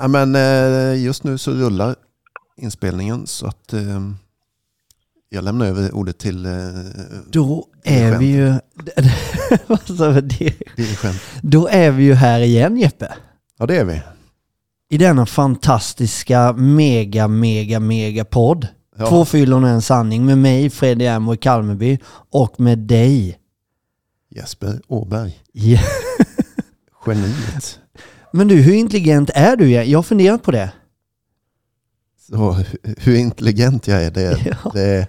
Ja, men eh, just nu så rullar inspelningen så att eh, jag lämnar över ordet till eh, Då är vi ju... Vi? Det- dirigent. Då är vi ju här igen Jeppe. Ja, det är vi. I denna fantastiska mega, mega, mega podd. Ja. Två fyllon och en sanning med mig, Freddy Amo i Kalmeby och med dig. Jesper Åberg, geniet. Men du, hur intelligent är du? Jag har funderat på det. Så, hu- hur intelligent jag är, det, Ja. det,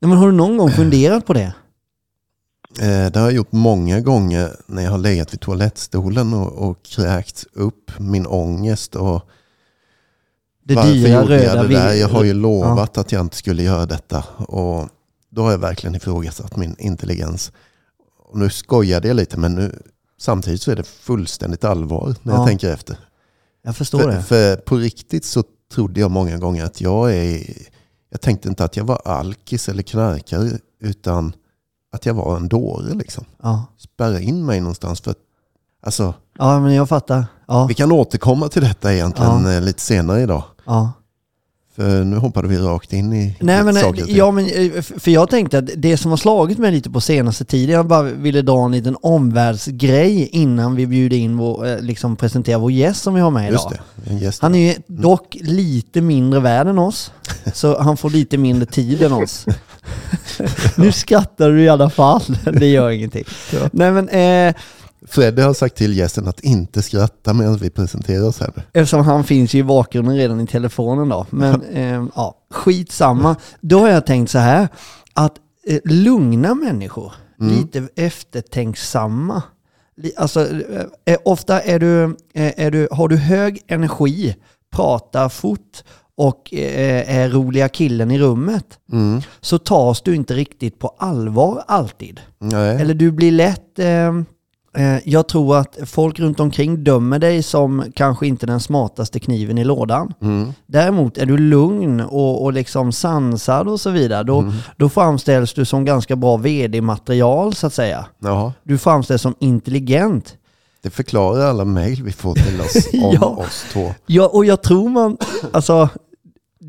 Nej, men har du någon gång funderat på det? eh, det har jag gjort många gånger när jag har legat vid toalettstolen och, och kräkt upp min ångest. Och Det varför dyra gjorde jag röda det där? Jag har ju lovat att jag inte skulle göra detta. Och då har jag verkligen ifrågasatt min intelligens. Och nu skojade jag lite men nu, samtidigt så är det fullständigt allvar när Ja. jag tänker efter. Jag förstår För, det. för på riktigt så trodde jag många gånger att jag är... Jag tänkte inte att jag var alkis eller knarkare utan att jag var en dåre liksom. Ja. Spärra in mig någonstans för. Alltså, ja, men jag fattar. Ja, vi kan återkomma till detta egentligen Ja. eh, lite senare idag. ja. För nu hoppade vi rakt in i Nej men, saker och ting. ja, men eh, för jag tänkte att det som har slagit mig lite på senaste tiden, jag bara ville dra en liten omvärldsgrej innan vi bjuder in vår, eh, liksom presentera vår gäst som vi har med Just idag. det, en gäst. Han är ju dock lite mindre värd än oss, så han får lite mindre tid än oss. nu skrattar du i alla fall, det gör ingenting. Nej men eh, Freddy har sagt till gästen att inte skratta medan vi presenterar oss här. Eftersom han finns ju i bakgrunden redan i telefonen då. Men eh, ja, skitsamma. Då har jag tänkt så här, att eh, lugna människor, lite eftertänksamma. Alltså, eh, eh, ofta är du, eh, är du, har du hög energi, pratar fort och eh, är roliga killen i rummet, Mm. så tas du inte riktigt på allvar alltid. Nej. Eller du blir lätt... Eh, jag tror att folk runt omkring dömer dig som kanske inte den smartaste kniven i lådan. Mm. Däremot är du lugn och, och liksom sansad och så vidare. Då, Mm. då framställs du som ganska bra vd-material så att säga. Jaha. Du framställs som intelligent. Det förklarar alla mejl vi får till oss om Ja. oss två. Ja, och jag tror man... Alltså,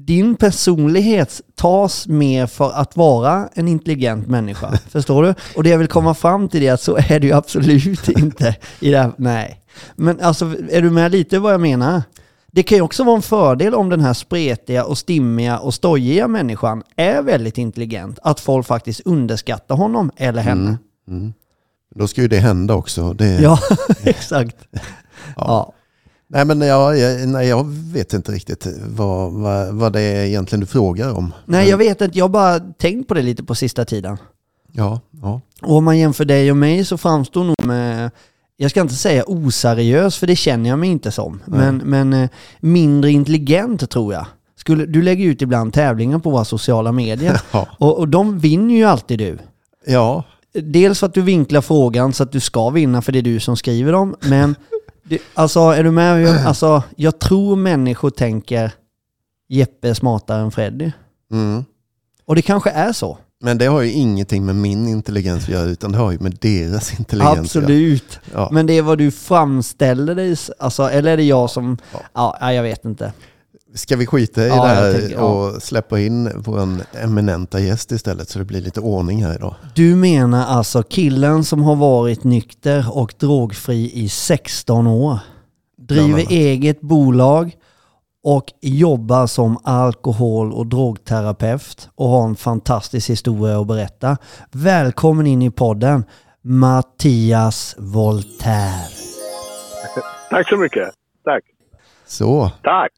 din personlighet tas mer för att vara en intelligent människa. Förstår du? Och det jag vill komma fram till är att så är det ju absolut inte. I det här, nej. Men alltså, är du med lite vad jag menar? Det kan ju också vara en fördel om den här spretiga och stimmiga och stojiga människan är väldigt intelligent. Att folk faktiskt underskattar honom eller henne. Mm. Då ska ju det hända också. Det, Ja, exakt. Ja. Nej men jag, jag, nej, jag vet inte riktigt vad, vad, vad det är egentligen du frågar om. Nej, jag vet inte. Jag har bara tänkt på det lite på sista tiden. Ja, ja. Och om man jämför dig och mig så framstår nog med, jag ska inte säga oseriös för det känner jag mig inte som, men, men eh, mindre intelligent tror jag. Skulle, du lägger ut ibland tävlingar på våra sociala medier Ja. och, och de vinner ju alltid du. ja. Dels för att du vinklar frågan så att du ska vinna för det är du som skriver dem, men det, alltså är du med? Alltså, jag tror människor tänker Jeppe är smartare än Freddy. Mm. Och det kanske är så. Men det har ju ingenting med min intelligens att göra utan det har ju med deras intelligens. Absolut. Ja. Men det är vad du framställer dig, alltså, eller är det jag som, ja, ja jag vet inte. Ska vi skita i Ja, det här tänker, ja. och släppa in vår eminenta gäst istället så det blir lite ordning här idag? Du menar alltså killen som har varit nykter och drogfri i 16 år, driver eget bolag och jobbar som alkohol och drogterapeut och har en fantastisk historia att berätta. Välkommen in i podden, Mattias Voltaire. Tack så mycket. Tack. Så, Tack.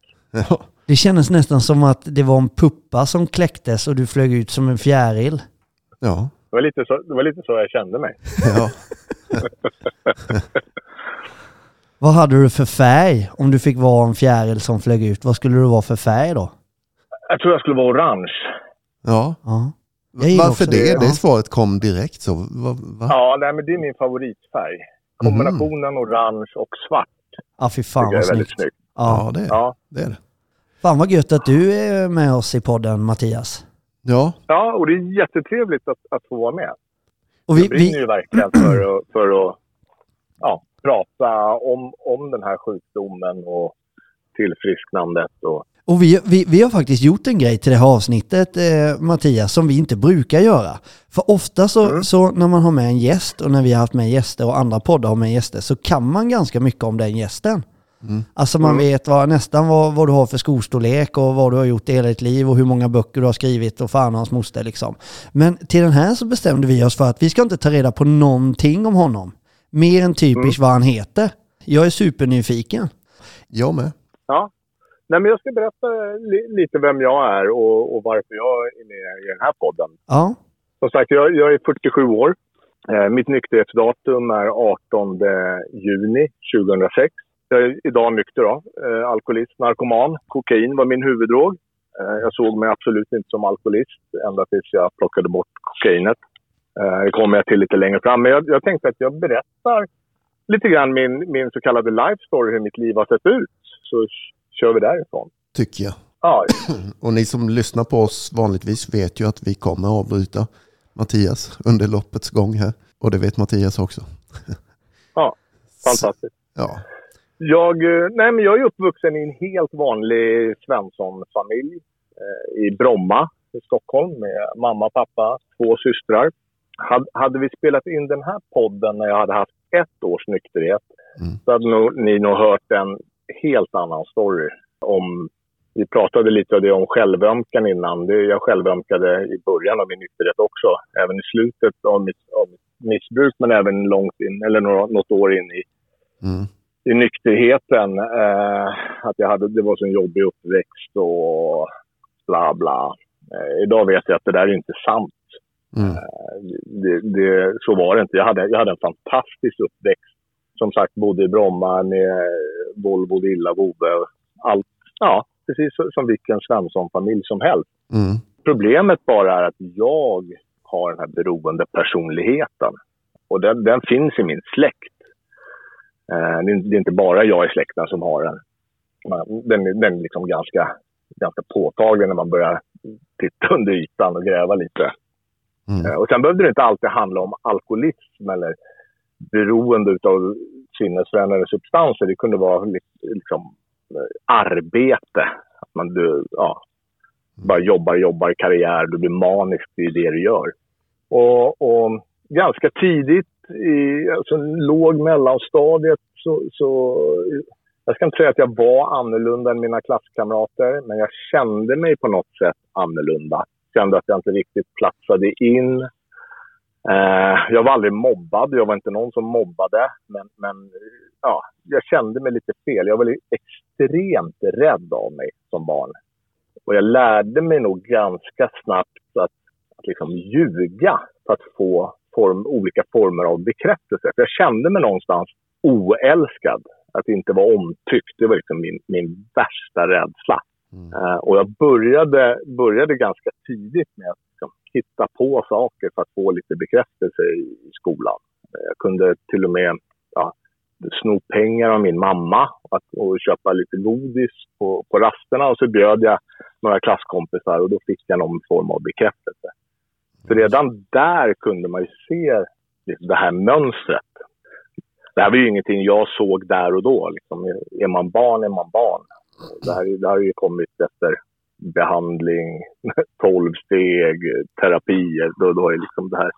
Ja. Det kändes nästan som att det var en puppa som kläcktes och du flög ut som en fjäril. ja. Det var, lite så, det var lite så jag kände mig. ja. Vad hade du för färg om du fick vara en fjäril som flög ut? Vad skulle du vara för färg då? Jag tror jag skulle vara orange. ja. Ja. Varför det? ja. Det svaret kom direkt så. Va, va? Ja, nej, men det är min favoritfärg. Kombinationen orange och svart Ja, fy fan vad är väldigt snyggt. snyggt. Ja. Ja, det är, Ja. det är det. Fan vad gött att du är med oss i podden Mattias. Ja, ja, och det är jättetrevligt att, att få vara med. Och vi, Jag brinner vi, ju verkligen för att, för att ja, prata om, om den här sjukdomen och tillfrisknandet och Och vi, vi, vi har faktiskt gjort en grej till det här avsnittet, eh, Mattias, som vi inte brukar göra. För ofta så, Mm. så när man har med en gäst och när vi har haft med gäster och andra poddar har med gäster så kan man ganska mycket om den gästen. Alltså man vet vad, nästan vad, vad du har för skostorlek och vad du har gjort i hela ditt liv och hur många böcker du har skrivit och fan och hans moster liksom. Men till den här så bestämde vi oss för att vi ska inte ta reda på någonting om honom. Mer än typiskt vad han heter. Jag är supernyfiken. Jag med. Ja. Nej, men jag ska berätta li- lite vem jag är och, och varför jag är med i den här podden. Ja, Som sagt, jag, jag är 47 år. Eh, mitt nykterhetsdatum är 18 juni 2006. Jag är idag nykter då. Eh, alkoholist, narkoman. Kokain var min huvuddrog. Eh, jag såg mig absolut inte som alkoholist ända tills jag plockade bort kokainet. Eh, det kommer jag till lite längre fram. Men jag, jag tänkte att jag berättar lite grann min, min så kallade life story, hur mitt liv har sett ut. Så kör vi därifrån. Tycker jag. Ja, Och ni som lyssnar på oss vanligtvis vet ju att vi kommer avbryta Mattias under loppets gång här. Och det vet Mattias också. ja fantastiskt. Ja, Jag, eh, nej, men jag är uppvuxen i en helt vanlig Svensson-familj eh, i Bromma i Stockholm med mamma, pappa, två systrar. Had, hade vi spelat in den här podden när jag hade haft ett års nykterhet Mm. så hade ni nog hört en helt annan story. Om, vi pratade lite om det om självömkan innan. Det, jag självömkade i början av min nykterhet också. Även i slutet av mitt, av mitt missbruk men även långt in, eller något år in i mm. I nykterheten. Eh, att jag hade, det var så en jobbig uppväxt och bla bla. Eh, idag vet jag att det där är inte sant. Mm. Eh, det, det, så var det inte. Jag hade, jag hade en fantastisk uppväxt. Som sagt, bodde i Bromma med Volvo, villa, vovve. Allt, ja, precis som vilken Svensson-familj som helst. Mm. Problemet bara är att jag har den här beroende personligheten. Och den, den finns i min släkt. Eh, det, är, inte bara jag i släkten som har den. Den, är- den är liksom ganska, ganska påtaglig när man börjar titta under ytan och gräva lite. Mm. Eh, och sen behövde det inte alltid handla om alkoholism eller beroende av sinnesförändrande substanser. Det kunde vara li- liksom, eh, arbete. Att man du, ja, bara jobbar, jobbar, karriär. Du blir manisk i det du gör. Och, och ganska tidigt, i alltså, låg mellanstadiet, så, så... Jag ska inte säga att jag var annorlunda än mina klasskamrater, men jag kände mig på något sätt annorlunda. Kände att jag inte riktigt platsade in. Eh, jag var aldrig mobbad, jag var inte någon som mobbade. Men, men ja, jag kände mig lite fel. Jag var extremt rädd av mig som barn. Och jag lärde mig nog ganska snabbt att, att liksom ljuga för att få form, olika former av bekräftelse. För jag kände mig någonstans oälskad. Att inte vara omtyckt, det var liksom min, min värsta rädsla. Mm. Eh, och jag började, började ganska tidigt med att liksom, hitta på saker för att få lite bekräftelse i, i skolan. Eh, Jag kunde till och med ja, sno pengar av min mamma att, och köpa lite godis på, på rasterna och så bjöd jag några klasskompisar och då fick jag någon form av bekräftelse. Så redan där kunde man ju se liksom, det här mönstret. Det här var ju ingenting jag såg där och då. Liksom. Är man barn är man barn. Det här, det här har ju kommit efter behandling, tolv steg, terapier. Då, då har ju liksom det här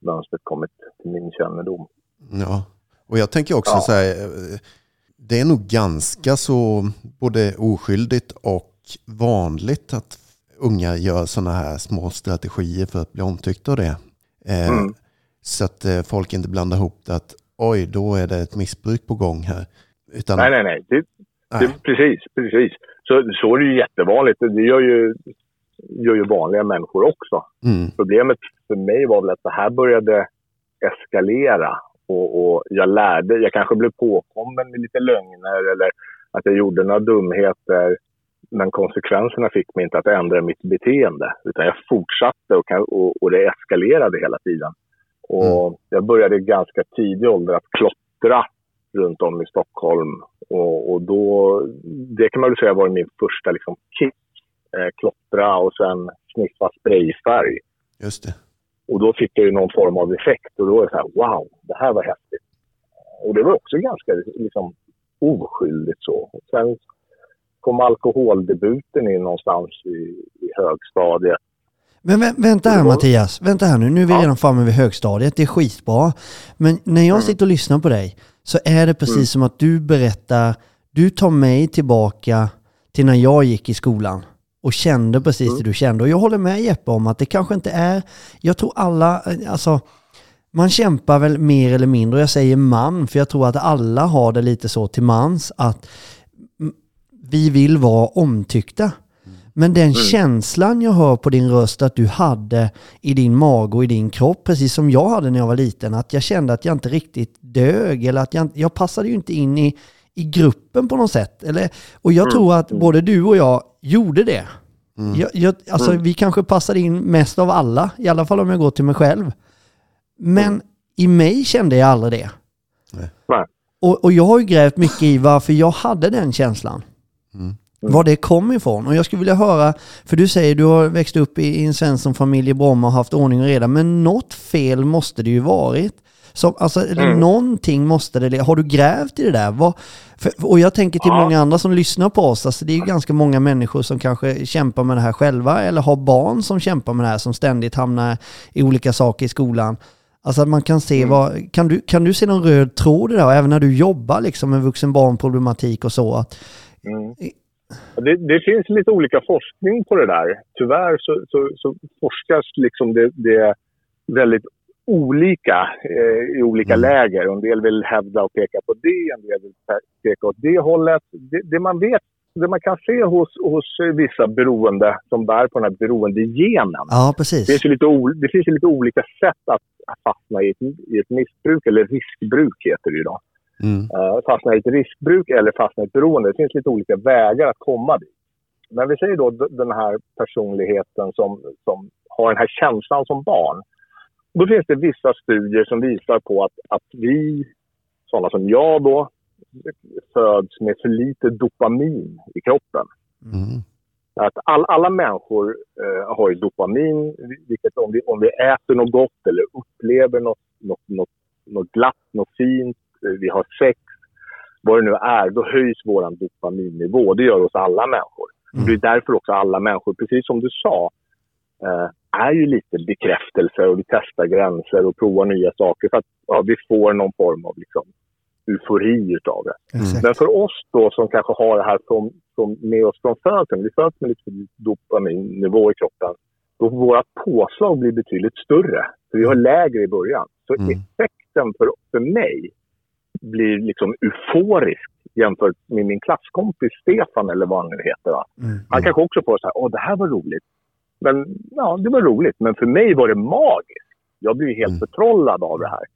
mönstret kommit till min kännedom. Ja, och jag tänker också Ja. så här, eh, det är nog ganska så både oskyldigt och vanligt att unga gör sådana här små strategier för att bli omtyckta av det. Eh, Mm. Så att eh, folk inte blandar ihop det att oj, då är det ett missbruk på gång här. Utan, Nej, nej, nej. Det, nej. det, precis, precis. Så, så är det ju jättevanligt. Det gör ju, gör ju vanliga människor också. Mm, Problemet för mig var väl att det här började eskalera. Och, och jag lärde, jag kanske blev påkommen med lite lögner eller att jag gjorde några dumheter. Men konsekvenserna fick mig inte att ändra mitt beteende. Utan jag fortsatte och, och, och det eskalerade hela tiden. Och jag började i ganska tidig ålder att klottra runt om i Stockholm. Och, och då, det kan man väl säga var min första liksom, kick. Eh, klottra och sen sniffa sprayfärg. just det. Och då fick jag ju någon form av effekt och då var det så här, wow, det här var häftigt. Och det var också ganska liksom, oskyldigt så. Sen kom alkoholdebuten in någonstans i, i högstadiet. Men vä vänta här Mattias, vänta här nu, nu är vi ja. redan framme vid högstadiet, det är skitbra. Men när jag mm. sitter och lyssnar på dig så är det precis mm. som att du berättar, du tar mig tillbaka till när jag gick i skolan och kände precis mm. det du kände. Och jag håller med Jeppe om att det kanske inte är, jag tror alla, alltså man kämpar väl mer eller mindre, jag säger man, för jag tror att alla har det lite så till mans att vi vill vara omtyckta. Men den mm. känslan jag hör på din röst att du hade i din mage och i din kropp, precis som jag hade när jag var liten, att jag kände att jag inte riktigt dög eller att jag, jag passade ju inte in i, i gruppen på något sätt. Eller, och jag mm. tror att både du och jag gjorde det. Mm. Jag, jag, alltså, mm. Vi kanske passade in mest av alla, i alla fall om jag går till mig själv. Men mm. i mig kände jag aldrig det. Nej. Och, och jag har ju grävt mycket i varför jag hade den känslan. Mm. Var det kom ifrån. Och jag skulle vilja höra, för du säger du har växt upp i en Svensson-familj i Bromma och haft ordning och reda, men något fel måste det ju varit. Så, alltså, mm. någonting måste det, har du grävt i det där? Vad, för, och jag tänker till ja. många andra som lyssnar på oss, alltså det är ju ganska många människor som kanske kämpar med det här själva, eller har barn som kämpar med det här, som ständigt hamnar i olika saker i skolan. Alltså att man kan se mm. vad, kan du, kan du se någon röd tråd i det där, även när du jobbar liksom med vuxenbarnproblematik och så? Att, mm. Det, det, finns lite olika forskning på det där. Tyvärr så, så, så forskas liksom det, det väldigt olika eh, i olika mm. läger. En del vill hävda och peka på det, en del vill peka åt det hållet. Det, det man vet, det man kan se hos, hos vissa beroende som bär på den här beroendegenen. Ja, precis. Det finns ju lite, det finns lite olika sätt att, att fastna i ett, i ett missbruk, eller riskbruk heter det idag. Mm. Uh, fastna i ett riskbruk eller fastna i ett beroende. Det finns lite olika vägar att komma dit. Men vi säger då den här personligheten som, som har den här känslan som barn. Då finns det vissa studier som visar på att, att vi, sådana som jag då, föds med för lite dopamin i kroppen. Mm. Att all, alla människor eh, har ju dopamin, vilket om vi, om vi äter något gott eller upplever något, något, något, något glatt, något fint, vi har sex, vad det nu är, då höjs vår dopaminnivå. Det gör oss alla människor. Mm. Det är därför också alla människor, precis som du sa, eh, är ju lite bekräftelse och vi testar gränser och provar nya saker för att ja, vi får någon form av liksom, eufori utav det. Mm. Men för oss då som kanske har det här som, som med oss från födseln, vi föds med lite dopaminnivå i kroppen, då våra påslag bli betydligt större. För vi har lägre i början. Så mm. effekten för, för mig blir liksom euforisk jämfört med min klasskompis Stefan eller vad han nu heter. Va? Mm. Han kanske också får så här, åh det här var roligt. Men ja, det var roligt. Men för mig var det magiskt. Jag blev helt mm. förtrollad av det här.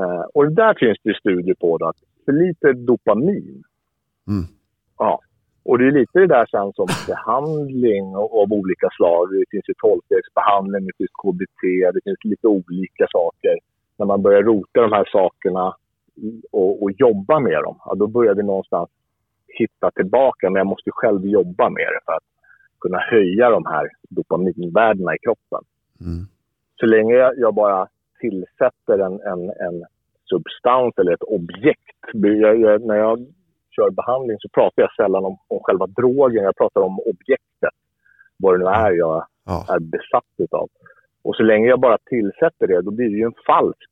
Uh, och där finns det studier på det, att för lite dopamin. Mm. Ja. Och det är lite det där sen som behandling av olika slag. Det finns ju tolvstegsbehandling, det finns KBT, det finns lite olika saker. När man börjar rota de här sakerna och, och jobba med dem, ja, då börjar vi någonstans hitta tillbaka. Men jag måste själv jobba med det för att kunna höja de här dopaminvärdena i kroppen. Mm. Så länge jag, bara tillsätter en, en, en substans eller ett objekt. Jag, jag, när jag kör behandling så pratar jag sällan om, om själva drogen. Jag pratar om objektet. Vad det nu är jag ja. är besatt av. Och så länge jag bara tillsätter det, då blir det ju en falsk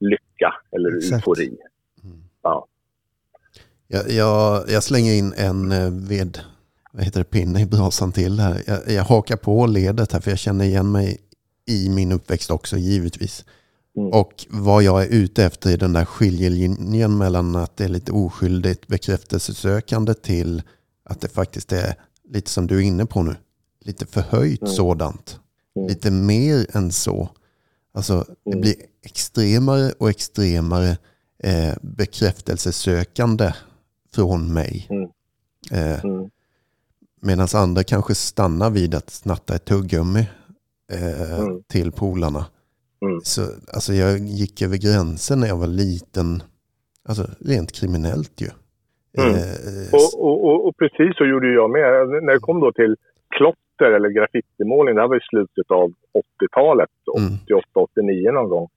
lycka eller Exakt. eufori. Mm. Ja. Jag, jag, jag, slänger in en eh, ved, vad heter det, pinne i brasan till här. Jag, jag hakar på ledet här för jag känner igen mig i min uppväxt också givetvis. Mm. Och vad jag är ute efter i den där skiljelinjen mellan att det är lite oskyldigt bekräftelsesökande till att det faktiskt är lite som du är inne på nu. Lite förhöjt mm. sådant. Mm. Lite mer än så. Alltså det mm. blir extremare och extremare eh, bekräftelsesökande från mig. Mm. Eh, mm. Medan andra kanske stannar vid att snatta ett tuggummi eh, till polarna. Så, alltså jag gick över gränsen när jag var liten. Alltså rent kriminellt ju. Mm. Eh, och, och, och, och, precis så gjorde jag med. När det kom då till klotter eller graffitimålning, det här var i slutet av 80-talet, mm. 88, 89 någon gång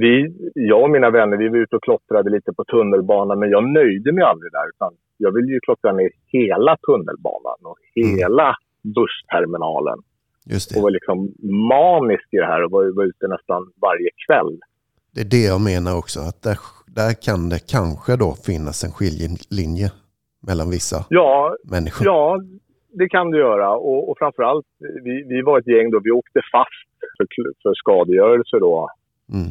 vi, jag och mina vänner, vi var ute och klottrade lite på tunnelbanan, men jag nöjde mig aldrig där. Utan jag ville ju klottra ner hela tunnelbanan och hela bussterminalen. Just Och var liksom manisk i det här och var, var ute nästan varje kväll. Det är det jag menar också. Att där, där kan det kanske då finnas en skiljelinje mellan vissa Ja, människor. ja det kan du göra. Och, och framförallt, vi, vi var ett gäng då, vi åkte fast för, för skadegörelse då. Mm.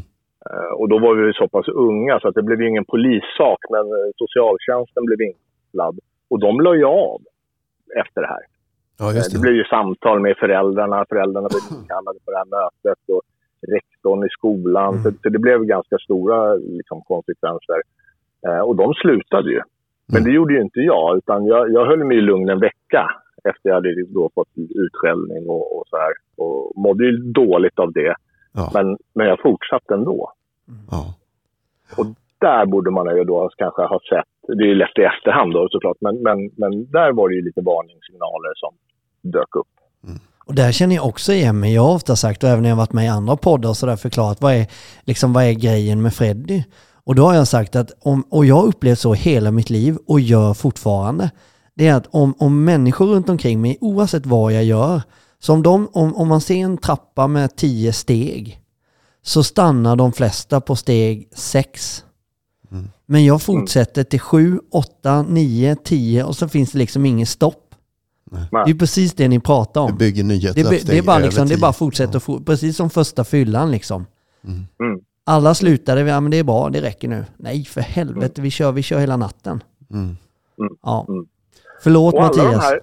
Eh, Och då var vi så pass unga så att det blev ingen polissak, men eh, socialtjänsten blev inkopplad. Och de la ju av efter det här. Ja, Eh, Det det. blev ju samtal med föräldrarna. Föräldrarna blev inkallade på det här mötet och rektorn i skolan. Mm. Så, det blev ganska stora liksom, konsekvenser. Och de slutade ju. Men Mm. det gjorde ju inte jag, utan jag, jag höll mig lugn en vecka efter jag hade då fått utskällning och, och så här. Och mådde ju dåligt av det. Ja, Men, men jag fortsatte ändå. ja. Där borde man ju då kanske ha sett, det är ju lätt i efterhand då såklart, men, men, men där var det ju lite varningssignaler som dök upp. Och där känner jag också igen mig. Jag har ofta sagt, och även när jag varit med i andra poddar och sådär förklarat, vad är, liksom, vad är grejen med Freddy? Och då har jag sagt att, om, och jag har upplevt så hela mitt liv och gör fortfarande, det är att om, om människor runt omkring mig, oavsett vad jag gör, så om, de, om, om man ser en trappa med tio steg, så stannar de flesta på steg sex. Men jag fortsätter till sju, åtta, nio, tio och så finns det liksom ingen stopp. Det är precis det ni pratar om. Du bygger nya Det, det är bara liksom, det är bara fortsätta få, precis som första fyllan liksom. Mm. Alla slutade, ja men det är bra, det räcker nu. Nej för helvete, vi kör, vi kör hela natten. Mm. Ja. Förlåt alla Mattias. här,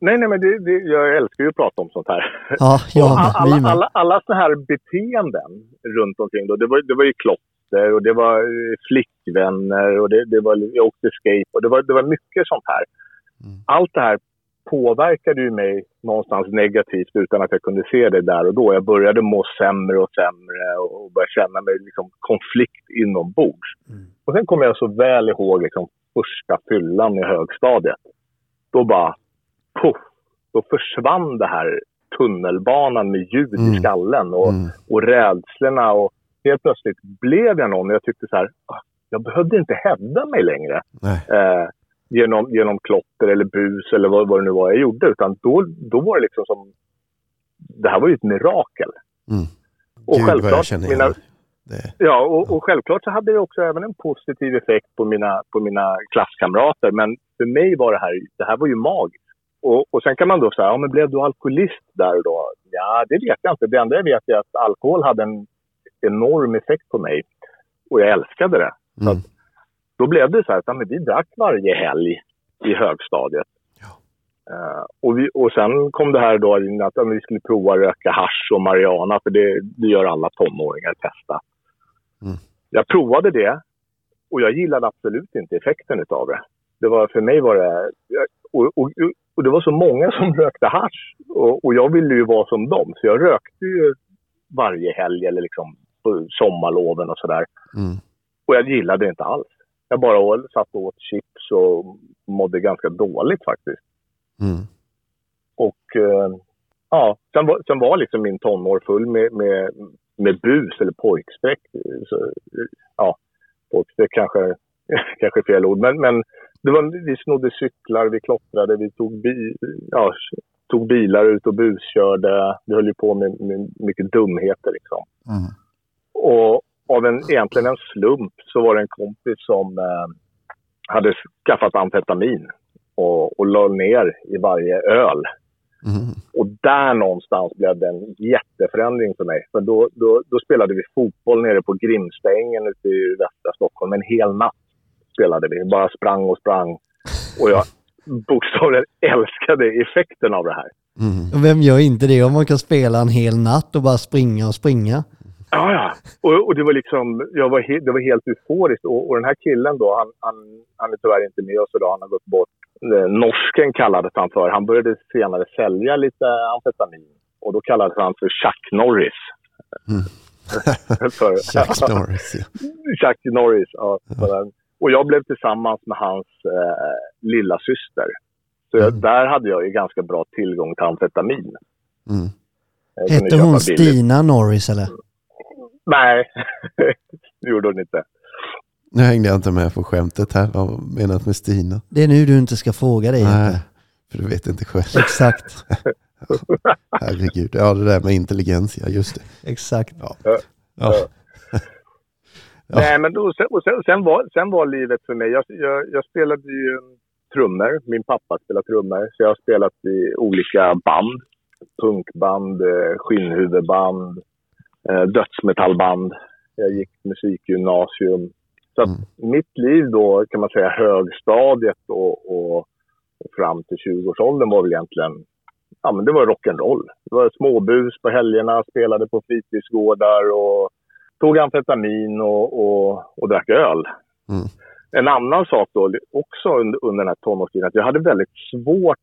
nej, nej, men det, det, jag älskar ju att prata om sånt här. Ja, jag alla, med. alla, alla såna här beteenden runt omkring då, det var, det var ju klotter och det var eh, flickvänner och det, det var, jag åkte skate och det var, det var mycket sånt här. Mm. Allt det här påverkade ju mig någonstans negativt utan att jag kunde se det där och då. Jag började må sämre och sämre och började känna mig liksom konflikt inombords. Mm. Och sen kommer jag så väl ihåg liksom första fyllan i högstadiet. Då bara, puff, då försvann det här tunnelbanan med ljud Mm. i skallen och, Mm. och rädslorna. Och helt plötsligt blev jag någon och jag tyckte så här, "Ah, jag behövde inte hävda mig längre eh, genom, genom klotter eller bus eller vad, vad det nu var jag gjorde. Utan då, då var det liksom som, det här var ju ett mirakel. Mm. Och Gud självklart, mina, det. Ja, och, och självklart så hade det också även en positiv effekt på mina, på mina klasskamrater. Men för mig var det här, det här var ju magiskt. Och, och sen kan man då säga, ja men blev du alkoholist där då? Ja, det vet jag inte. Det enda jag vet är att alkohol hade en enorm effekt på mig. Och jag älskade det. Mm. Då blev det så här att ja, vi drack varje helg i högstadiet. Eh, och, vi, och sen kom det här då att ja, vi skulle prova röka hasch och marijuana för det, det gör alla tonåringar, testa. Mm. Jag provade det och jag gillade absolut inte effekten utav det. det var, för mig var det... Och, och, och det var så många som rökte hasch och, och jag ville ju vara som dem. Så jag rökte ju varje helg eller liksom på sommarloven och sådär. Mm. Och jag gillade det inte alls. Jag bara satt och åt chips och mådde ganska dåligt faktiskt. Mm. Och eh, ja, sen var, sen var liksom min tonår full med, med, med bus eller pojkstreck. Så, ja, pojkstreck kanske, kanske är fel ord. Men, men det var, vi snodde cyklar, vi klottrade, vi tog, bi, ja, tog bilar ut och buskörde. Vi höll ju på med, med mycket dumheter liksom. Mm. Och av en, egentligen en slump så var det en kompis som eh, hade skaffat amfetamin och, och la ner i varje öl. Mm. Och där någonstans blev det en jätteförändring för mig. För då, då, då spelade vi fotboll nere på Grimstängen ute i västra Stockholm. En hel natt spelade vi. Bara sprang och sprang. Och jag bokstavligen älskade effekten av det här. Mm. Vem gör inte det om man kan spela en hel natt och bara springa och springa? Ja, ja. Och, och det var liksom, jag var he, det var helt euforiskt. Och, och den här killen då, han, han, han är tyvärr inte med oss idag. Han har gått bort. Eh, norsken kallades han för. Han började senare sälja lite amfetamin. Och då kallades han för Chuck Norris. Mm. för, Chuck Norris, ja. Chuck Norris, ja. För- Och jag blev tillsammans med hans eh, lilla syster. Så jag, Mm. där hade jag ju ganska bra tillgång till amfetamin. Mm. Hette hon. Stina Norris eller? Nej, det gjorde hon inte. Nu hängde jag inte med på skämtet här. Vad menas med Stina? Det är nu du inte ska fråga dig. Nej, för du vet inte själv. Exakt, Herregud. Ja, det där med intelligens, ja just det. exakt. Ja. Ja. Ja. Ja. Nej, men då, sen, och sen, sen, var, sen var livet för mig... Jag, jag, jag spelade ju trummor. Min pappa spelade trummor. Så jag har spelat i olika band. Punkband, eh, skinnhuvudband, eh, dödsmetallband. Jag gick musikgymnasium. Så att Mm. mitt liv då, kan man säga, högstadiet och, och, och fram till 20-årsåldern var väl egentligen... Ja, men det var rock'n'roll. Det var småbus på helgerna, spelade på fritidsgårdar och tog amfetamin och, och, och drack öl. Mm. En annan sak då, också under, under den här tonårstiden, att jag hade väldigt svårt...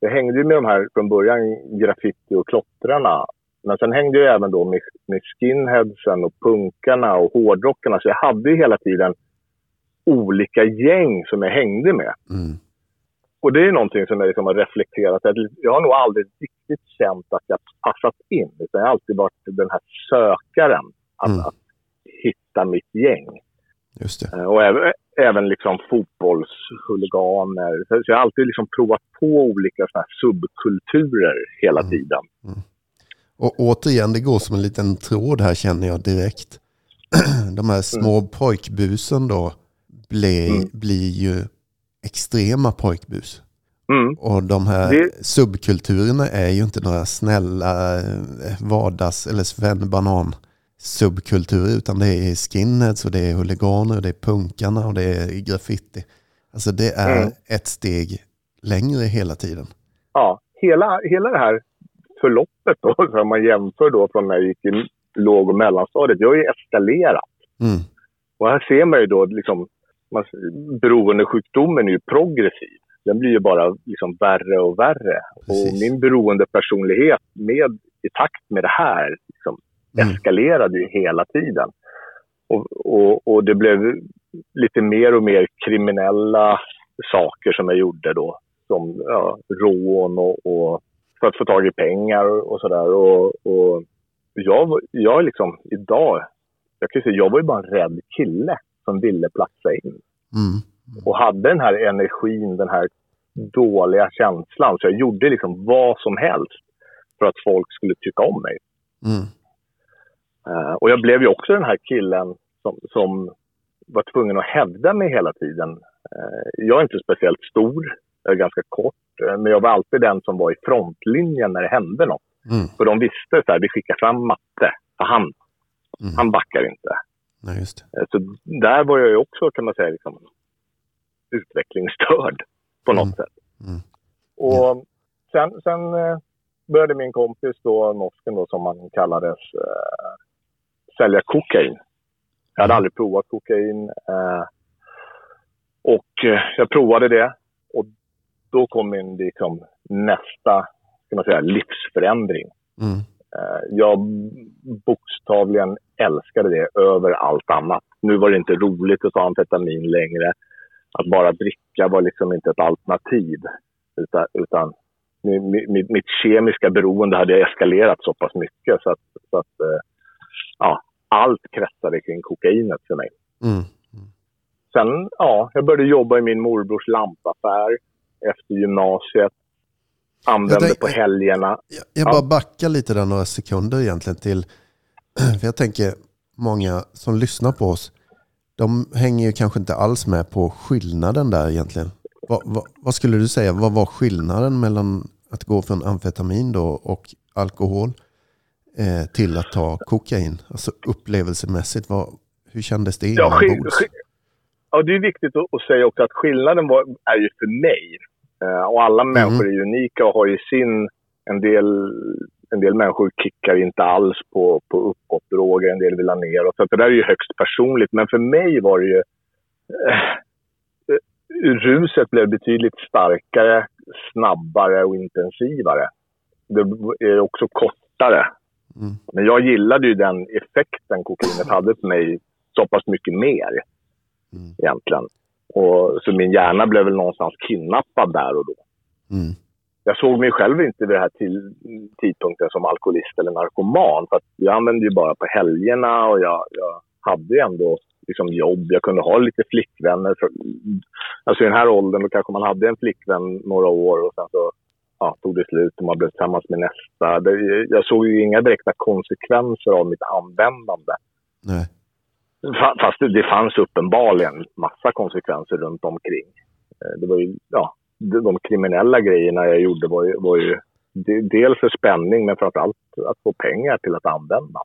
Jag hängde ju med de här från början graffiti och klottrarna. Men sen hängde jag även då med, med skinheadsen och punkarna och hårdrockarna. Så jag hade ju hela tiden olika gäng som jag hängde med. Mm. Och det är någonting som jag liksom har reflekterat. Jag har nog aldrig riktigt känt att jag passat in. Utan jag har alltid varit den här sökaren. Att, Mm. att hitta mitt gäng. Just det. Eh, Och även, även liksom fotbollshuliganer. Så jag har alltid liksom provat på olika såna subkulturer hela Mm. tiden. Och återigen, det går som en liten tråd här känner jag direkt. De här små pojkbusen då blir, Mm. blir ju extrema pojkbus. Mm. Och de här Det- subkulturerna är ju inte några snälla eh, vardags eller svennebanan subkulturer utan det är skinheads och det är huliganer och det är punkarna och det är graffiti. Alltså det är Mm. ett steg längre hela tiden. Ja, hela, hela det här förloppet då, som man jämför då från när jag gick i låg och mellanstadiet, det har ju eskalerat. Mm. Och här ser man ju då liksom, man, beroendesjukdomen är ju progressiv. Den blir ju bara liksom värre och värre. Och Precis. min beroendepersonlighet med, i takt med det här liksom, Mm. eskalerade ju hela tiden. Och, och, och det blev lite mer och mer kriminella saker som jag gjorde då. Som ja, rån och, och för att få tag i pengar och sådär. Och, och jag, jag liksom idag, jag kan säga, jag var ju bara en rädd kille som ville platsa in. Mm. Och hade den här energin, den här dåliga känslan. Så jag gjorde liksom vad som helst för att folk skulle tycka om mig. Mm. Eh, och jag blev ju också den här killen som, som var tvungen att hävda mig hela tiden. Eh, jag är inte speciellt stor, jag är ganska kort. eh, men jag var alltid den som var i frontlinjen när det hände något. Mm. För de visste så här, vi skickar fram matte. För han, Mm. han backar inte. Nej, just det. Eh, Så där var jag ju också, kan man säga, liksom, utvecklingsstörd på något Mm. sätt. Mm. Och sen, sen eh, började min kompis då, norsken då, som han kallades, eh, sälja kokain. Jag hade Mm. aldrig provat kokain. Eh, och eh, jag provade det. Då kom min liksom, nästa ska man säga, livsförändring. Mm. Eh, jag bokstavligen älskade det över allt annat. Nu var det inte roligt att ta amfetamin längre. Att bara dricka var liksom inte ett alternativ. Utan, utan mi- mi- mitt kemiska beroende hade eskalerat så pass mycket så att, så att eh, ja, allt kretsade kring kokainet för mig. Mm. Sen, ja, jag började jobba i min morbrors lampaffär efter gymnasiet. Använde tänk- på helgerna. Jag, jag Ja. bara backar lite där några sekunder egentligen till, för jag tänker många som lyssnar på oss, de hänger ju kanske inte alls med på skillnaden där egentligen. Vad, vad, vad skulle du säga, vad var skillnaden mellan att gå från amfetamin då och alkohol eh, till att ta kokain? Alltså upplevelsemässigt, vad, hur kändes det Ja, skill- ja, det är viktigt att, säga också att skillnaden var, är ju för mig. Eh, och alla människor är unika och har ju sin... En del, en del människor kickar inte alls på, på uppåtdroger, en del vill ha neråt. Så det där är ju högst personligt. Men för mig var det ju... Eh, eh, ruset blev betydligt starkare, snabbare och intensivare. Det är också kortare. Mm. Men jag gillade ju den effekten kokainet hade på mig så pass mycket mer Mm. egentligen. Och, så min hjärna blev väl någonstans kidnappad där och då. Mm. jag såg mig själv inte vid den här till, tidpunkten som alkoholist eller narkoman. För jag använde ju bara på helgerna och jag, jag hade ju ändå liksom jobb. Jag kunde ha lite flickvänner. För, alltså i den här åldern då kanske man hade en flickvän några år och sen så ja, tog det slut och man blev tillsammans med nästa. Det, jag såg ju inga direkta konsekvenser av mitt användande. Nej. Fast det, fanns uppenbarligen massa konsekvenser runt omkring. Eh, det var ju, ja, de kriminella grejerna jag gjorde var ju, var ju dels för spänning men framförallt att få pengar till att använda.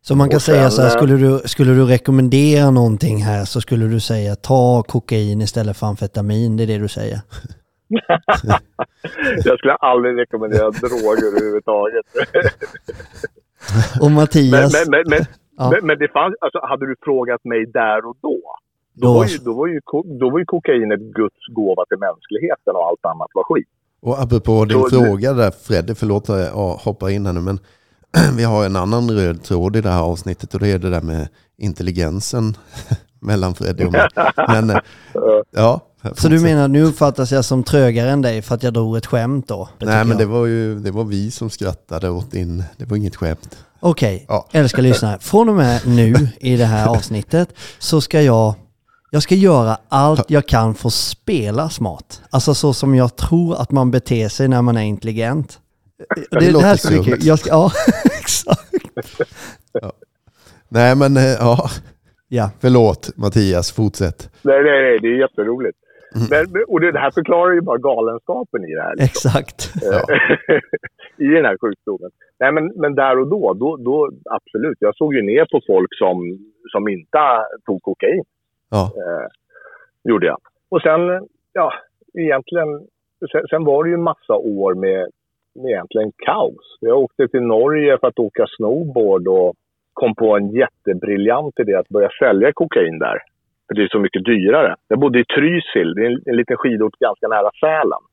Så man kan sen, säga så här, skulle du, skulle du rekommendera någonting här så skulle du säga ta kokain istället för amfetamin, det är det du säger? jag skulle aldrig rekommendera droger överhuvudtaget. och Mattias? Men, men, men, ja. men, men, det fanns, alltså, hade du frågat mig där och då, då, då, var ju, då, var ju, då var ju kokain ett Guds gåva till mänskligheten och allt annat var skit. Och apropå din så, fråga där Fredde, förlåt att jag hoppar in här nu, men vi har en annan röd tråd i det här avsnittet och det är det där med intelligensen mellan Freddy och mig. Men, eh, ja, så du menar, nu uppfattas jag som trögare än dig för att jag drog ett skämt då? Nej, men det var ju det var vi som skrattade åt din, det var inget skämt. Okej, okay. ja. älskar lyssnare. Från och med nu i det här avsnittet så ska jag jag ska göra allt jag kan för att spela smart. Alltså så som jag tror att man beter sig när man är intelligent. Det, det, det här ska bli kul. Jag ska, ja, exakt. Ja. Nej men eh, ja, ja. förlåt Mattias, fortsätt. Nej, nej, nej, det är jätteroligt. Mm. Men, och det här förklarar ju bara galenskapen i det här. Liksom. Exakt. Ja. I den här sjukdomen. Nej, men, men där och då, då, då, absolut. Jag såg ju ner på folk som, som inte tog kokain. Ja. Eh, gjorde jag. Och sen, ja, egentligen, sen, sen, var det ju en massa år med, med egentligen kaos. Jag åkte till Norge för att åka snowboard och kom på en jättebriljant idé att börja sälja kokain där. För det är så mycket dyrare. Jag bodde i Trysil, det är en, en liten skidort ganska nära Sälen.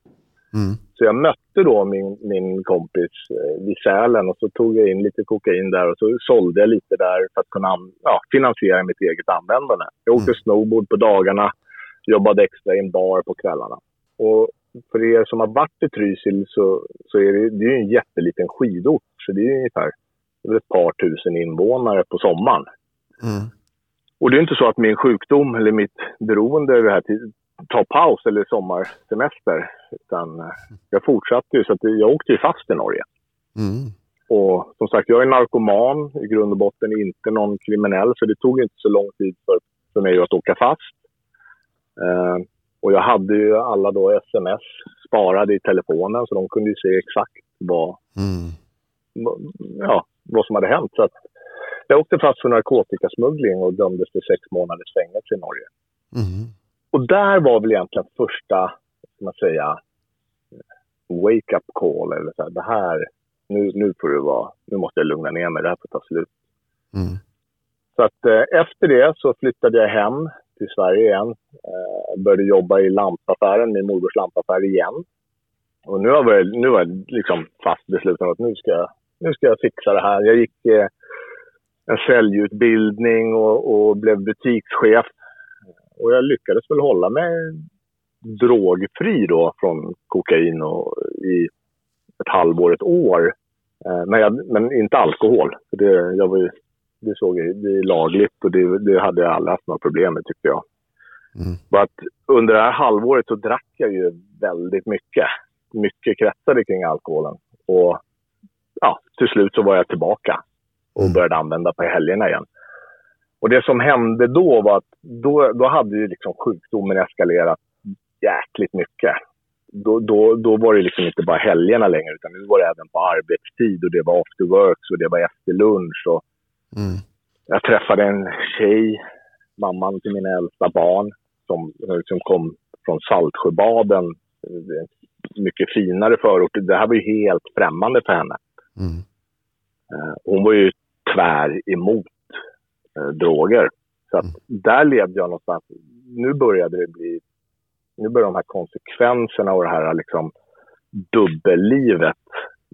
Mm. Så jag mötte då min, min kompis eh, vid Sälen och så tog jag in lite kokain där och så sålde jag lite där för att kunna ja, finansiera mitt eget användande. Jag åkte mm. snowboard på dagarna, jobbade extra i en bar på kvällarna. Och för er som har varit i Trysil så, så är det, det är en jätteliten skidort. Så det är ungefär det är ett par tusen invånare på sommaren. Mm. Och det är inte så att min sjukdom eller mitt beroende det här ta paus eller sommarsemester. Utan eh, jag fortsatte ju, så att jag åkte ju fast i Norge. Mm. Och som sagt, jag är narkoman i grund och botten, inte någon kriminell. Så det tog inte så lång tid för, för mig att åka fast. Uh, och jag hade ju alla då sms sparade i telefonen så de kunde ju se exakt vad, mm. ja, vad som hade hänt. Så att jag åkte fast för narkotikasmuggling och dömdes till sex månaders fängelse i Norge. Mm. Och där var väl egentligen första, ska man säga, wake-up call. Eller så här, det här, nu, nu får det vara, nu måste jag lugna ner mig, det här får ta slut. Mm. Så att eh, efter det så flyttade jag hem till Sverige igen. Eh, började jobba i lampaffären, min morbrors lampaffär igen. Och nu har jag, nu var jag liksom fast besluten att nu ska, jag, nu ska jag fixa det här. Jag gick eh, en säljutbildning och, och blev butikschef och jag lyckades väl hålla mig drogfri då från kokain och i ett halvår, ett år. Eh, men, jag, men inte alkohol. Det, jag var, det såg jag, det är lagligt och det, det hade jag aldrig haft några problem med tyckte jag. Mm. But under det här halvåret så drack jag ju väldigt mycket. Mycket kretsade kring alkoholen. Och ja, till slut så var jag tillbaka och började använda på helgerna igen. Och det som hände då var att då, då hade ju liksom sjukdomen eskalerat jäkligt mycket. Då, då, då var det liksom inte bara helgerna längre utan nu var det även på arbetstid och det var after works och det var efter lunch. Och mm. Jag träffade en tjej, mamman till mina äldsta barn, som liksom kom från Saltsjöbaden. Mycket finare förort. Det här var ju helt främmande för henne. Mm. Eh, hon var ju tvär emot eh, droger. Så att mm. där levde jag någonstans. Nu började det bli... Nu börjar de här konsekvenserna och det här liksom dubbellivet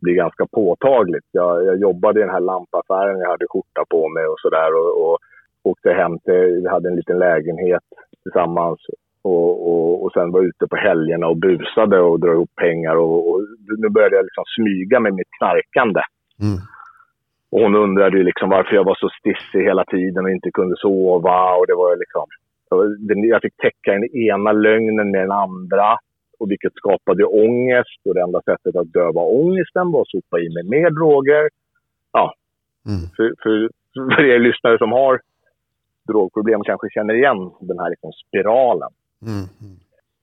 bli ganska påtagligt. Jag, jag jobbade i den här lampaffären, jag hade skjorta på mig och sådär och, och åkte hem till, vi hade en liten lägenhet tillsammans Och, och, och sen var ute på helgerna och busade och drog ihop pengar. Och, och nu började jag liksom smyga med mitt knarkande. Mm. Och hon undrade ju liksom varför jag var så stissig hela tiden och inte kunde sova. Och det var liksom, jag fick täcka den ena lögnen med den andra. Och vilket skapade ångest. Och det enda sättet att döva ångesten var att sopa i mig mer droger. Ja, Mm. för, för, för er lyssnare som har drogproblem kanske känner igen den här liksom spiralen. Mm. Mm.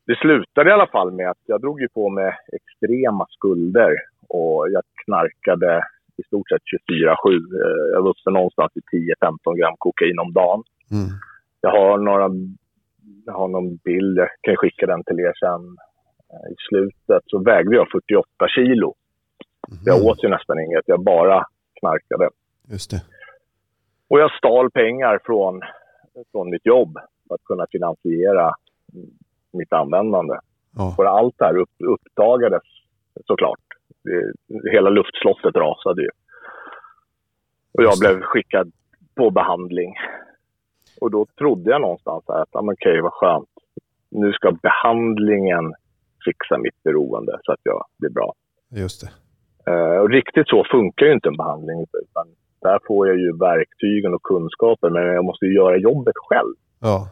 Det slutade i alla fall med att jag drog ju på mig extrema skulder och jag knarkade i stort sett 24-7. Eh, Jag var uppe någonstans i 10-15 gram kokain om dagen. Mm. Jag har, några, jag har någon bild, jag kan skicka den till er sen. Eh, I slutet så vägde jag 48 kilo. Jag Mm. åt ju nästan inget, jag bara knarkade. Just det. Och jag stal pengar från, från mitt jobb för att kunna finansiera mitt användande. Ja. Och allt det här upp, uppdagades såklart. Det, hela luftslottet rasade ju. Och jag blev skickad på behandling. Och då trodde jag någonstans att, ja, men okej, vad skönt. Nu ska behandlingen fixa mitt beroende så att jag blir bra. Just det. Eh, och riktigt så funkar ju inte en behandling. Utan där får jag ju verktygen och kunskaper, men jag måste ju göra jobbet själv. Ja.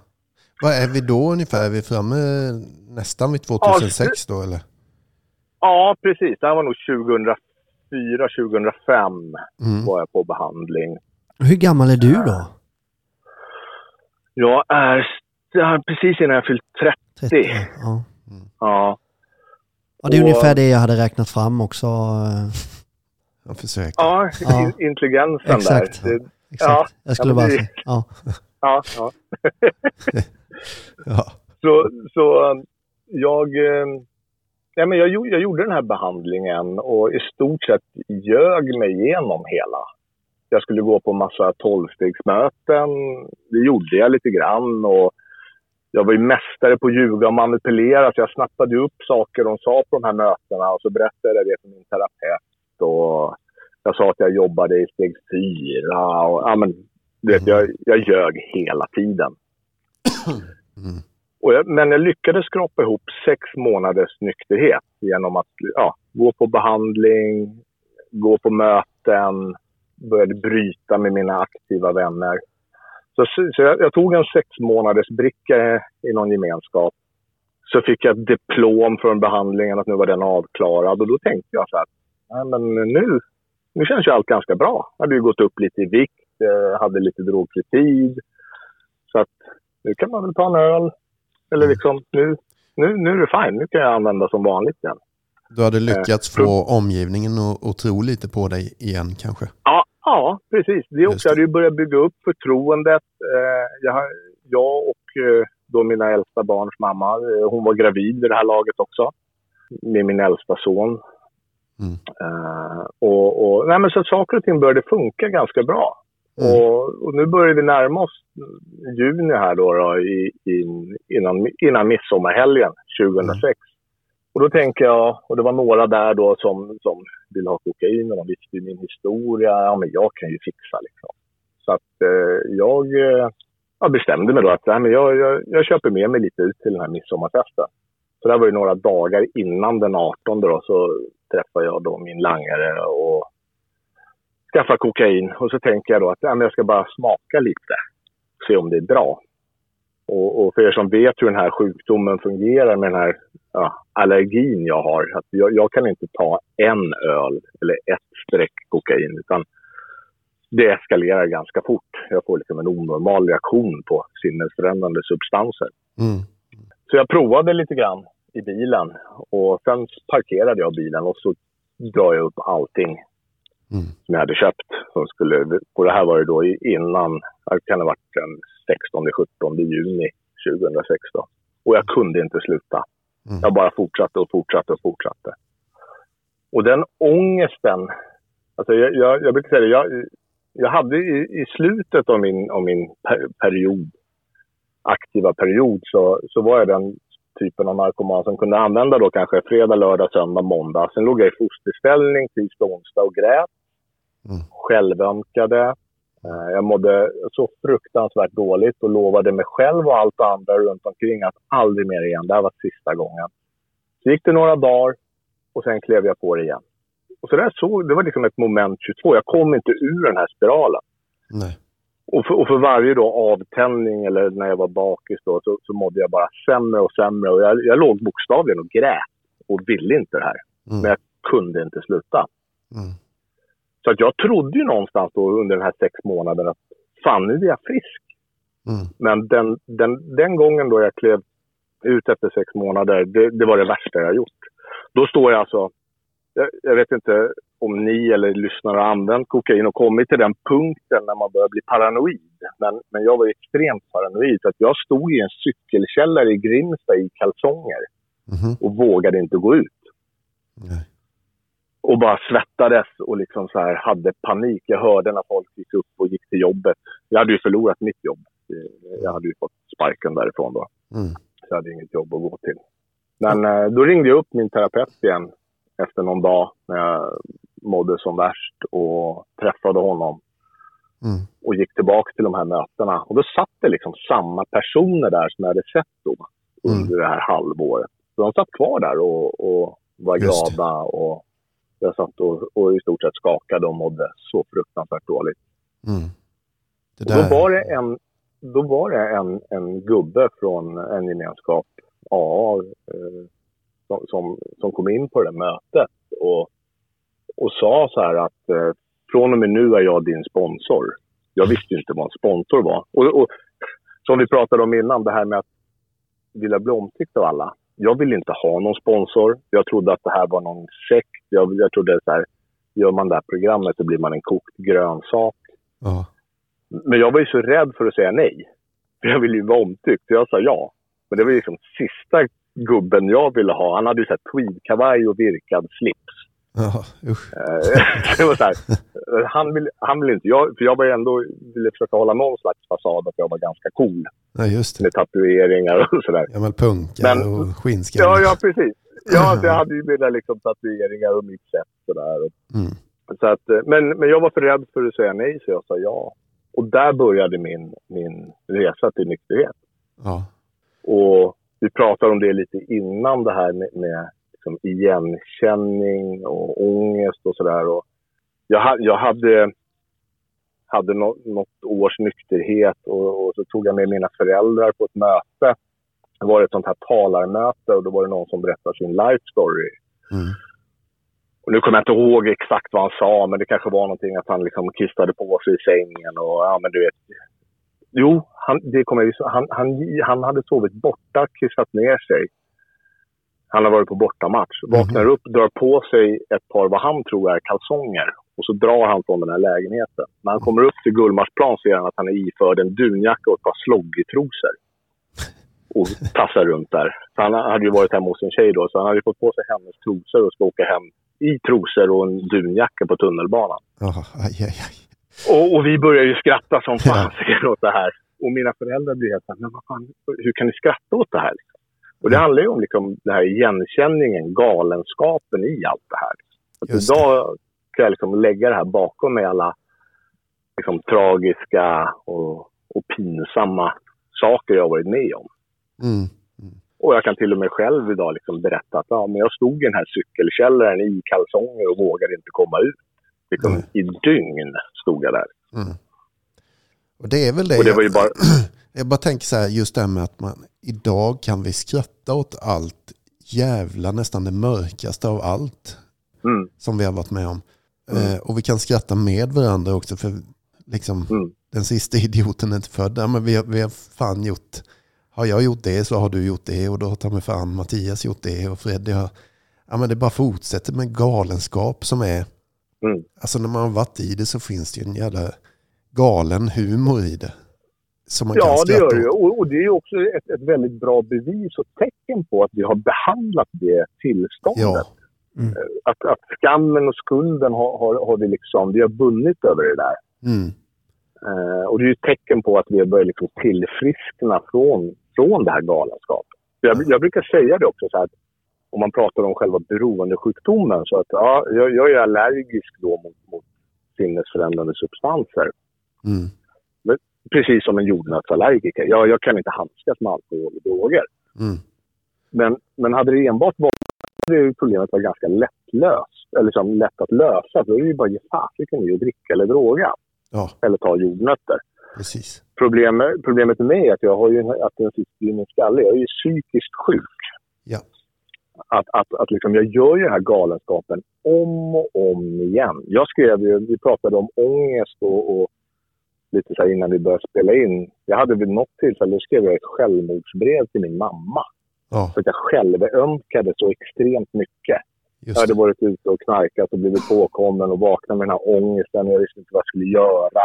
Vad är vi då ungefär? Är vi framme nästan vid 2006 då eller? Ja, precis. Det här var nog 2004, 2005 Mm. var jag på behandling. Hur gammal är du då? Jag är jag är precis innan jag fyllt 30. 30? Ja. Ja, ja, det är Och- ungefär det jag hade räknat fram också. eh, Jag försöker. ja, Ja. in- intelligensen Exakt. där. Det, Exakt. Jag skulle Ja, bara säga. Ja. ja, ja. Ja. Så, så jag, eh, ja, men jag, jag gjorde den här behandlingen och i stort sett ljög mig igenom hela. Jag skulle gå på massa tolvstegsmöten. Det gjorde jag lite grann. Och jag var ju mästare på att ljuga och manipulera så jag snappade upp saker de sa på de här mötena och så berättade jag det för min terapeut. Och jag sa att jag jobbade i steg fyra. Och, ja, men, vet, jag, jag ljög hela tiden. Mm. Och jag, men jag lyckades skrapa ihop sex månaders nykterhet genom att ja, gå på behandling, gå på möten, började bryta med mina aktiva vänner. Så, så jag, jag tog en sex månaders bricka i någon gemenskap. Så fick jag ett diplom från behandlingen att nu var den avklarad. Och då tänkte jag så här, Nej, men nu, nu känns ju allt ganska bra. Jag hade ju gått upp lite i vikt, eh, hade lite drogfri tid. Så att nu kan man väl ta en öl. Eller liksom, nu, nu, nu är det fine. Nu kan jag använda som vanligt igen. Du hade lyckats Eh, få omgivningen att, att tro lite på dig igen kanske? Ja, ja precis. Det också. Jag hade ju börjat bygga upp förtroendet. Eh, jag, jag och eh, då mina äldsta barns mamma, eh, hon var gravid vid det här laget också. Med min äldsta son. Mm. Eh, och, och, nej, men så att saker och ting började funka ganska bra. Mm. Och, och nu börjar vi närma oss juni här då, då i, i, innan, innan midsommarhelgen 2006. Och då tänker jag, och det var några där då som, som vill ha kokain och de visste ju min historia. Ja, men jag kan ju fixa liksom. Så att eh, jag, eh, jag bestämde mig då att nej, men jag, jag, jag köper med mig lite ut till den här midsommarfesten. Så det var ju några dagar innan den 18 då, så träffade jag då min langare och skaffade kokain. Och så tänker jag då att nej, men jag ska bara smaka lite, se om det är bra. Och, och för er som vet hur den här sjukdomen fungerar med den här ja, allergin jag har. Att jag, jag kan inte ta en öl eller ett streck kokain utan det eskalerar ganska fort. Jag får liksom en onormal reaktion på sinnesförändrande substanser. Mm. Så jag provade lite grann i bilen och sen parkerade jag bilen och så drar jag upp allting Mm. som jag hade köpt. Som skulle, och det här var ju då innan, det kan ha varit den 16-17 juni 2016. Och jag kunde inte sluta. Mm. Jag bara fortsatte och fortsatte och fortsatte. Och den ångesten, alltså jag, jag, jag brukar säga det, jag, jag hade i, i slutet av min, av min per, period, aktiva period, så, så var jag den typen av narkoman som kunde använda då kanske fredag, lördag, söndag, måndag. Sen låg jag i fosterställning tisdag, onsdag och grät. Mm. Självömkade. Eh, Jag mådde så fruktansvärt dåligt och lovade mig själv och allt andra runt omkring att aldrig mer igen. Det här var sista gången. Så gick det några dagar och sen klev jag på det igen. Och så där såg, det var liksom ett moment 22. Jag kom inte ur den här spiralen. Nej. Och för, och för varje då avtändning eller när jag var bakis då, så, så mådde jag bara sämre och sämre. Och jag, jag låg bokstavligen och grät och ville inte det här. Mm. Men jag kunde inte sluta. Mm. Så att jag trodde ju någonstans då under den här sex månaderna att fan nu är jag frisk. Mm. Men den, den, den gången då jag klev ut efter sex månader, det, det var det värsta jag gjort. Då står jag alltså, jag, jag vet inte om ni eller lyssnare har använt kokain och kommit till den punkten när man börjar bli paranoid. Men, men jag var extremt paranoid. Så att jag stod i en cykelkällare i Grimsta i kalsonger Mhm. och vågade inte gå ut. Bara svettades och liksom så här hade panik. Jag hörde när folk gick upp och gick till jobbet. Jag hade ju förlorat mitt jobb. Jag hade ju fått sparken därifrån då. Mm. Så jag hade inget jobb att gå till. Men eh, då ringde jag upp min terapeut igen efter någon dag när jag mådde som värst och träffade honom Mm. och gick tillbaka till de här mötena. Och då satt det liksom samma personer där som jag hade sett då under det här halvåret. Så de satt kvar där och, och var Just det. glada och jag satt och, och i stort sett skakade och mådde så fruktansvärt dåligt. Mm. Då var det en, då var det en, en gubbe från en gemenskap, AA, eh, som, som, som kom in på det mötet och, och sa så här att eh, från och med nu är jag din sponsor. Jag visste inte vad en sponsor var. Och, och som vi pratade om innan, det här med att vilja bli omtyckt av alla. Jag ville inte ha någon sponsor. Jag trodde att det här var någon sekt. Jag, jag trodde så här, gör man det här programmet så blir man en kokt grönsak. ja. Men jag var ju så rädd för att säga nej. För jag ville ju vara omtyckt. Så jag sa ja. Men det var ju liksom sista gubben jag ville ha. Han hade ju så här tweedkavaj och virkad slips. Ja, usch. Eh, det var så här, han ville han vill inte, jag, för jag var ändå, ville försöka hålla någon slags fasad att jag var ganska cool. Ja, just det. Med tatueringar och sådär. Gammal punka Men- och skinnskallar. Ja, ja precis. Ja, så jag hade ju mina liksom, tatueringar och mitt sätt sådär. Mm. Så att, eh, men, men jag var för rädd för att säga nej, så jag sa ja. Och där började min, min resa till nykterhet. Ja. Och vi pratade om det lite innan det här med, med liksom igenkänning och ångest och sådär. Jag, jag hade, hade nå, något års nykterhet och, och så tog jag med mina föräldrar på ett möte. Det var ett sånt här talarmöte och då var det någon som berättade sin life story. Mm. Och nu kommer jag inte ihåg exakt vad han sa, men det kanske var någonting att han liksom kissade på sig i sängen och ja, men du vet. Jo, han, det kommer jag, han, han, han hade sovit borta, kissat ner sig. Han har varit på bortamatch. Vaknar upp, drar på sig ett par vad han tror är kalsonger. Och så drar han från den här lägenheten. När han kommer upp till Gullmarsplan ser han att han är iförd en dunjacka och ett par sloggytrosor. Och tassar runt där. Så han hade ju varit hemma hos en tjej då, så han hade ju fått på sig hennes trosor och ska åka hem i trosor och en dunjacka på tunnelbanan. Ja, aj, aj, aj. Och, och vi börjar ju skratta som Ja. fan åt det här. Och mina föräldrar blir helt såhär, men vad fan, hur kan ni skratta åt det här? Och det handlar ju om liksom, den här igenkänningen, galenskapen i allt det här. Att idag kan jag liksom lägga det här bakom mig, alla liksom, tragiska och, och pinsamma saker jag varit med om. Mm. Och jag kan till och med själv idag liksom berätta att ja, men jag stod i den här cykelkällaren i kalsonger och vågade inte komma ut. Liksom, Nej. I dygn stod jag där. Mm. Och det är väl det. Och det var ju bara... Jag bara tänker så här, just det här med att man idag kan vi skratta åt allt jävla, nästan det mörkaste av allt Mm, som vi har varit med om. Mm. Eh, och vi kan skratta med varandra också för liksom mm, den sista idioten är inte född. Ja, men vi, har, vi har fan gjort, har jag gjort det så har du gjort det och då har ta mig fan Mattias gjort det och Freddy har, ja men det bara fortsätter med galenskap som är, mm. alltså när man har varit i det så finns det ju en jävla galen humor i det. Som man kan Ja, det skratta gör det ju. åt. Och, och det är också ett, ett väldigt bra bevis och tecken på att vi har behandlat det tillståndet. Ja, Att, att skammen och skulden har, har, har vi liksom, vi har vunnit över det där. mm, Eh, och det är ju ett tecken på att vi har börjat liksom tillfriskna från, från det här galenskapet. Jag, jag brukar säga det också så här att om man pratar om själva beroendesjukdomen så att ja, jag, jag är allergisk då mot, mot sinnesförändrande substanser. Mm. Precis som en jordnötsallergiker. Jag, jag kan inte handskas med alkohol och droger. Mm. Men, men hade det enbart varit hade problemet varit ganska lättlöst. Eller liksom lätt att lösa. Då är det ju bara att ge fasiken i att dricka eller droga. Ja, Eller ta jordnötter. precis. Problemet, problemet med mig är att jag har ju en- att den sitter i min skalle. Jag är ju psykiskt sjuk. Ja. Att, att, att liksom, jag gör ju den här galenskapen om och om igen. Jag skrev ju, vi pratade om ångest och, och lite så här innan vi började spela in. Jag hade vid något tillfälle, då skrev jag ett självmordsbrev till min mamma. Ja, För att jag självömkade så extremt mycket. Jag just hade det. varit ute och knarkat och blivit påkommen och vaknat med den här ångesten. Jag visste inte vad jag skulle göra.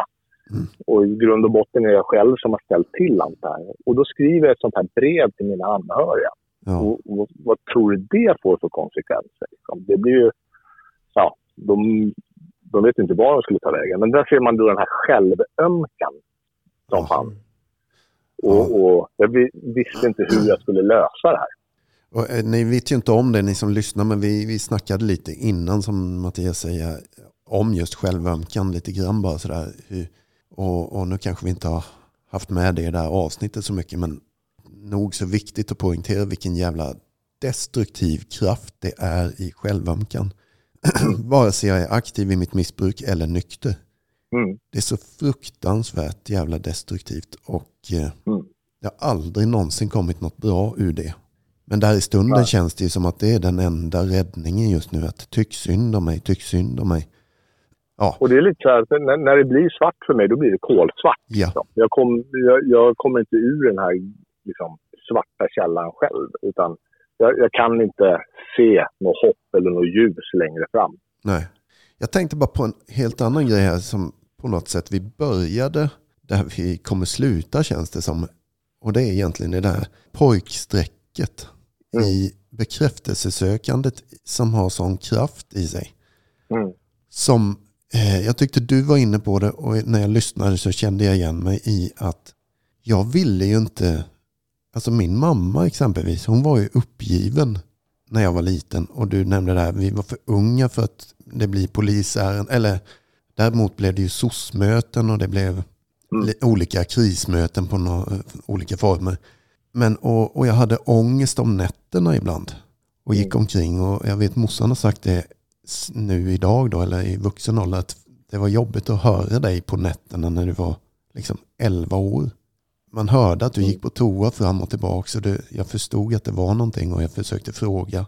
Mm. Och i grund och botten är jag själv som har ställt till allt det här. Och då skriver jag ett sånt här brev till mina anhöriga. Ja, Och, och vad tror du det får för konsekvenser? Liksom? Det blir ju... Ja, de, de vet inte var de skulle ta vägen. Men där ser man då den här självömkan som Ja. fanns. Och, och jag vi- visste inte hur jag skulle lösa det här. Och, eh, ni vet ju inte om det ni som lyssnar men vi, vi snackade lite innan som Mattias säger om just självömkan lite grann bara sådär. Och, och nu kanske vi inte har haft med det i det här avsnittet så mycket men nog så viktigt att poängtera vilken jävla destruktiv kraft det är i självömkan. Vare sig jag är aktiv i mitt missbruk eller nykter. Mm. Det är så fruktansvärt jävla destruktivt och eh, Mm. det har aldrig någonsin kommit något bra ur det. Men där i stunden Nej. känns det ju som att det är den enda räddningen just nu. Att tyck synd om mig, tyck synd om mig. Ja, Och det är lite så här, att när, när det blir svart för mig, då blir det kolsvart. ja, liksom. Jag, kom, jag, jag kommer inte ur den här liksom, svarta källan själv. Utan jag, jag kan inte se något hopp eller något ljus längre fram. nej. Jag tänkte bara på en helt annan grej här som på något sätt vi började där vi kommer sluta känns det som. Och det är egentligen det där pojkstrecket Mm. i bekräftelsesökandet som har sån kraft i sig. Mm. som eh, jag tyckte du var inne på det och när jag lyssnade så kände jag igen mig i att jag ville ju inte, alltså min mamma exempelvis, hon var ju uppgiven när jag var liten och du nämnde det här, vi var för unga för att det blir polisärenden, eller däremot blev det ju SOS-möten och det blev Mm. li- olika krismöten på nå- olika former. Men, och, och jag hade ångest om nätterna ibland och gick Mm. omkring och jag vet morsan har sagt det nu idag då, eller i vuxen ålder, att det var jobbigt att höra dig på nätterna när du var liksom 11 år. Man hörde att du Mm. gick på toa fram och tillbaka så det, jag förstod att det var någonting och jag försökte fråga.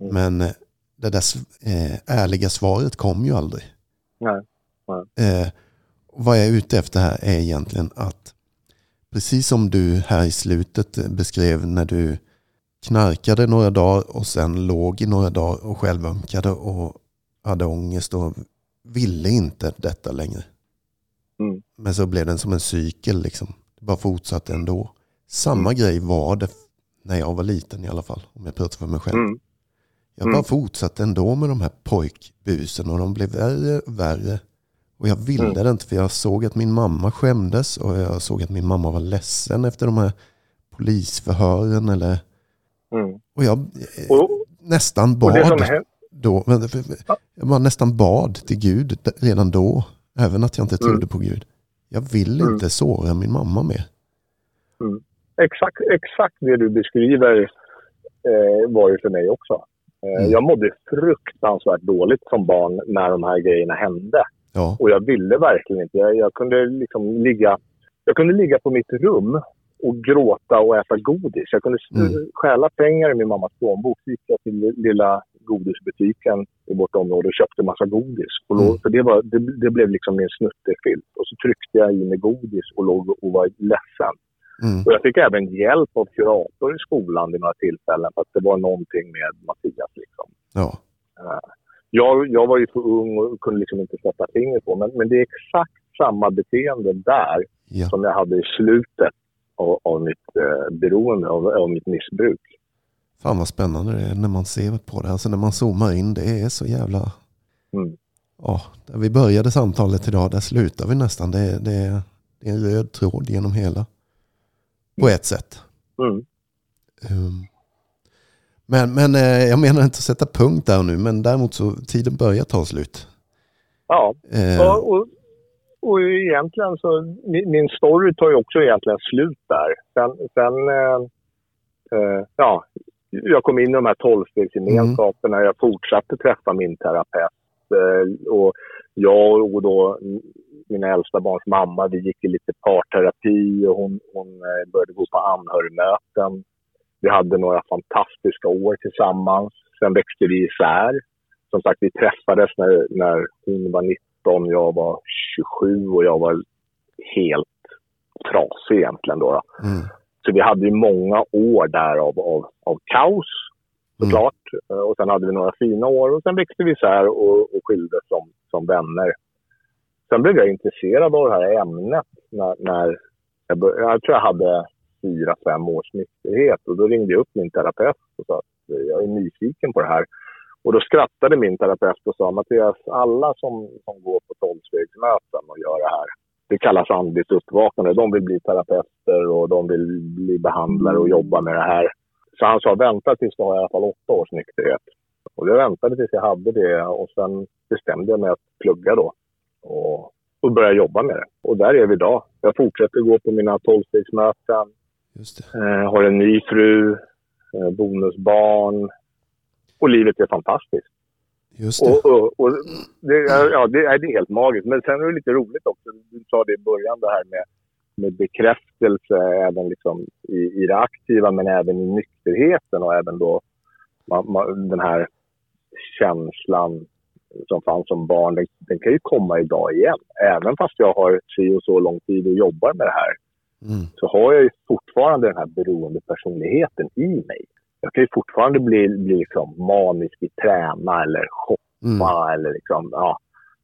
Mm. Men eh, det där eh, ärliga svaret kom ju aldrig. Nej. Eh, och vad jag är ute efter här är egentligen att precis som du här i slutet eh, beskrev när du knarkade några dagar och sen låg i några dagar och självömkade och hade ångest och ville inte detta längre. Mm. Men så blev den som en cykel liksom. Det bara fortsatte ändå. Samma grej var det när jag var liten i alla fall. Om jag pratar för mig själv. Mm. Jag bara Mm. fortsatte ändå med de här pojkbusen och de blev värre och värre. Och jag ville Mm. det inte för jag såg att min mamma skämdes och jag såg att min mamma var ledsen efter de här polisförhören. Eller, Mm. och jag eh, Och, nästan bad då. men- Jag var nästan bad till Gud redan då. Även att jag inte trodde Mm. på Gud. Jag vill Mm. inte såra min mamma mer. Exakt, exakt det du beskriver eh, var ju för mig också. Eh, Mm. Jag mådde fruktansvärt dåligt som barn när de här grejerna hände. Ja, Och jag ville verkligen inte. Jag, jag, kunde liksom ligga, jag kunde ligga på mitt rum och gråta och äta godis. Jag kunde Mm. mm. stjäla pengar i min mammas plånbok. Så gick jag till lilla godisbutiken i vårt område och köpte massa godis. Och låg, Mm. för det, var, det, det blev liksom min snuttefilt. Och så tryckte jag i mig godis och låg och var ledsen. mm. Och jag fick även hjälp av kurator i skolan vid några tillfällen för att det var någonting med Mattias. Liksom. ja. Jag, jag var ju för ung och kunde liksom inte sätta fingret på men, men det är exakt samma beteende där ja. som jag hade i slutet av, av mitt eh, beroende, av, av mitt missbruk. Fan vad spännande det är när man ser på det. Alltså när man zoomar in, det är så jävla... Mm. Ja, där vi började samtalet idag, där slutar vi nästan. Det är, det det är en röd tråd genom hela. På ett sätt. Mm. Um, men men eh, jag menar inte att sätta punkt där nu, men däremot så tiden börjar ta slut. Ja, Eh, och, och och egentligen så, min, min story tar ju också egentligen slut där. Sen, sen eh, eh, ja, jag kom in i de här tolvstegsgemenskaperna, mm. jag fortsatte träffa min terapeut. Eh, och jag och då mina äldsta barns mamma, vi gick i lite parterapi och hon, hon eh, började gå på anhörigmöten. Vi hade några fantastiska år tillsammans. Sen växte vi isär. Som sagt, vi träffades när, när hon var 19, jag var 27 och jag var helt trasig egentligen. Då, då. Mm. Så vi hade ju många år där av, av, av kaos såklart. Mm. Och sen hade vi några fina år och sen växte vi isär och, och skildes som, som vänner. Sen blev jag intresserad av det här ämnet när, när jag, började, jag tror jag hade fyra, fem års nykterhet och då ringde jag upp min terapeut och sa att jag är nyfiken på det här. Och då skrattade min terapeut och sa Mattias, alla som, som går på tolvstegsmöten och gör det här, det kallas andligt uppvaknande. De vill bli terapeuter och de vill bli behandlare och jobba med det här. Så han sa vänta tills du har i alla fall åtta års nykterhet. Och jag väntade tills jag hade det och sen bestämde jag mig att plugga då. Och, och börja jobba med det. Och där är vi idag. Jag fortsätter gå på mina tolvstegsmöten. Eh, har en ny fru, eh, bonusbarn. Och livet är fantastiskt. Just det. Och, och, och det, ja, det, är, det är helt magiskt. Men sen är det lite roligt också. Du sa det i början, det här med, med bekräftelse även liksom i, i det aktiva men även i nykterheten och även då man, man, den här känslan som fanns som barn, den, den, kan ju komma idag igen. Även fast jag har si och så lång tid och jobbar med det här mm. så har jag ju fortfarande den här beroende personligheten i mig. Jag kan ju fortfarande bli, bli liksom manisk i träna eller shoppa mm. eller liksom, ja.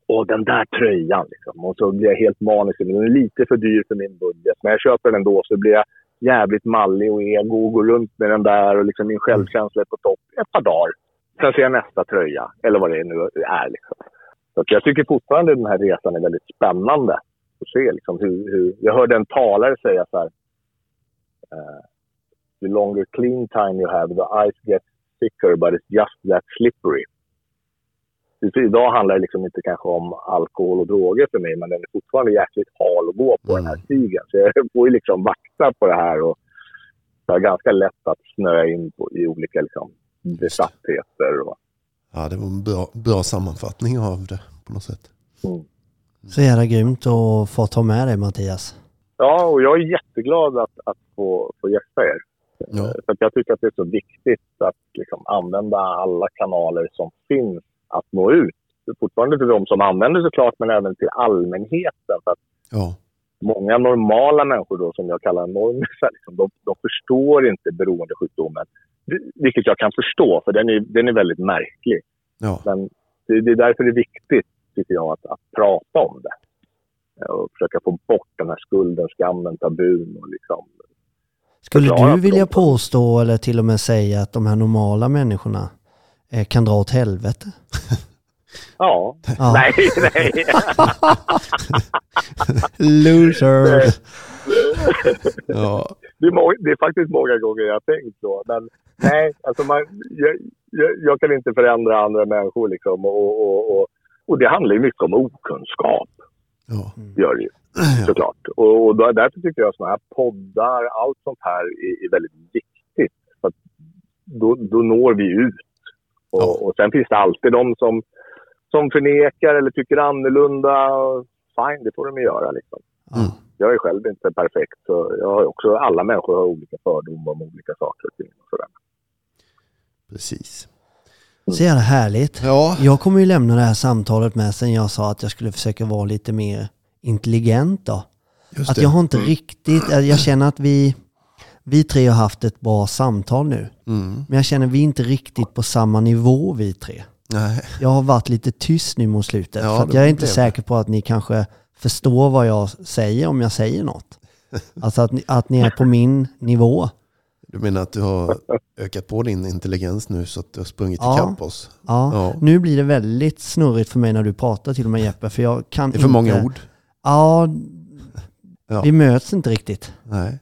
Och den där tröjan liksom. Och så blir jag helt manisk. Den är lite för dyr för min budget. Men jag köper den ändå så blir jag jävligt mallig och ego och går runt med den där och liksom min självkänsla är på topp ett par dagar. Sen ser jag nästa tröja, eller vad det nu är. Liksom. Så jag tycker fortfarande den här resan är väldigt spännande. Att se liksom hur, hur, jag hörde en talare säga så här. Uh, the longer clean time you have, the ice gets thicker but it's just that slippery. Så idag handlar det liksom inte kanske om alkohol och droger för mig, men den är fortfarande jäkligt hal att gå på mm. den här stigen. Så jag får ju liksom vakta på det här och det är ganska lätt att snöa in på, i olika liksom, besattheter. Och... Ja, det var en bra, bra sammanfattning av det på något sätt. Mm. Så jävla grymt att få ta med dig Mattias. Ja, och jag är jätteglad att, att få, få gästa er. Ja. För jag tycker att det är så viktigt att liksom använda alla kanaler som finns att nå ut. Fortfarande till de som använder såklart, men även till allmänheten. För ja. Många normala människor då, som jag kallar normisar, liksom, de, de förstår inte beroendesjukdomen. Vilket jag kan förstå, för den är, den är väldigt märklig. Ja. Men det, det, är därför det är viktigt, tycker jag, att, att prata om det. Och försöka få bort den här skulden, skammen, tabun och liksom skulle du vilja påstå eller till och med säga att de här normala människorna eh, kan dra åt helvete? Ja. ja. Nej, nej. Loser. ja. Det, är det är faktiskt många gånger jag har tänkt så. Men nej, alltså man, jag, jag, jag kan inte förändra andra människor liksom. Och, och, och, och det handlar ju mycket om okunskap. Ja. Gör det ju. Såklart. Och, och därför tycker jag att sådana här poddar, allt sånt här är, är väldigt viktigt. För då, då når vi ut. Och, ja. och sen finns det alltid de som, som förnekar eller tycker annorlunda. Fine, det får de göra liksom. Mm. Jag är själv inte perfekt. Så jag har också, alla människor har olika fördomar om olika saker och ting. Och sådär. Precis. Så jävla härligt. Ja. Jag kommer ju lämna det här samtalet med sen jag sa att jag skulle försöka vara lite mer intelligent då. Just att det. jag har inte riktigt, jag känner att vi, vi tre har haft ett bra samtal nu. Mm. Men jag känner att vi inte riktigt på samma nivå vi tre. Nej. Jag har varit lite tyst nu mot slutet. Ja, för jag är inte säker på att ni kanske förstår vad jag säger om jag säger något. Alltså att ni, att ni är på min nivå. Du menar att du har ökat på din intelligens nu så att du har sprungit ja. ikapp oss? Ja. ja. nu blir det väldigt snurrigt för mig när du pratar till och med Jeppe. För jag kan det är för inte... många ord. Ja, ja, vi möts inte riktigt. Nej.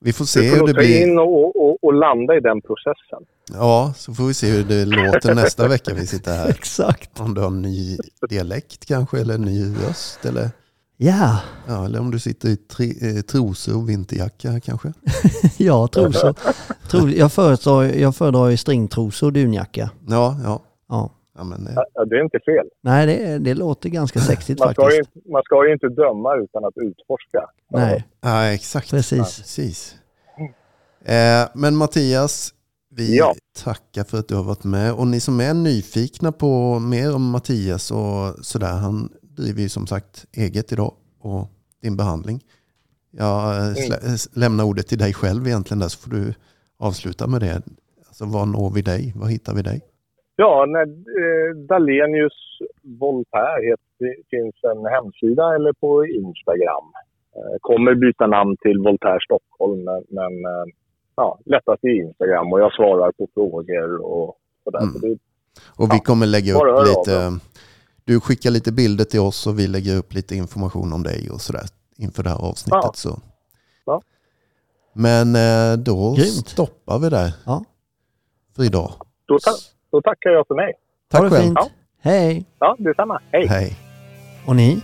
Vi får se du får hur det blir. in och, och, och, landa i den processen. Ja, så får vi se hur det låter nästa vecka vi sitter här. Exakt. Om du har en ny dialekt kanske, eller en ny röst, eller? Ja, Ja, eller om du sitter i tre, eh, trosor och vinterjacka kanske. ja trosor. Tro, jag, föredrar, jag föredrar ju stringtrosor och dunjacka. Ja, ja. Ja. ja men, eh, Ja, det är inte fel. Nej, det, det låter ganska sexigt Man ska, ju, faktiskt. inte- man ska ju inte döma utan att utforska. Nej, ja, exakt. precis. Precis. Eh, men Mattias, vi Ja. tackar för att du har varit med. Och ni som är nyfikna på mer om Mattias och sådär, han driver ju som sagt eget idag och din behandling. Jag eh, Mm. s- lämnar ordet till dig själv egentligen där så får du avsluta med det. Alltså var når vi dig? Var hittar vi dig? Ja, när eh, Dalenius Voltaire heter, finns en hemsida eller på Instagram. Eh, kommer byta namn till Voltaire Stockholm, men, men eh, ja, lättast i Instagram och jag svarar på frågor och sådär. Mm. Så det, Och vi Ja, kommer lägga upp lite, du skickar lite bilder till oss och vi lägger upp lite information om dig och sådär inför det här avsnittet. Ja. Så. Ja. Men eh, då Grymt. stoppar vi där Ja. för idag. då, ta, då tackar jag för mig. Tack själv. fint. Ja. Hej! Ja, detsamma. Hej! Hej. Och ni?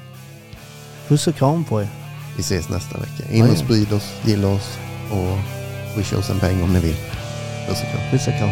Puss och kram på er. Vi ses nästa vecka. In och sprid oss, gilla oss och wisha oss en peng om ni vill. Puss och kram. Puss och kram.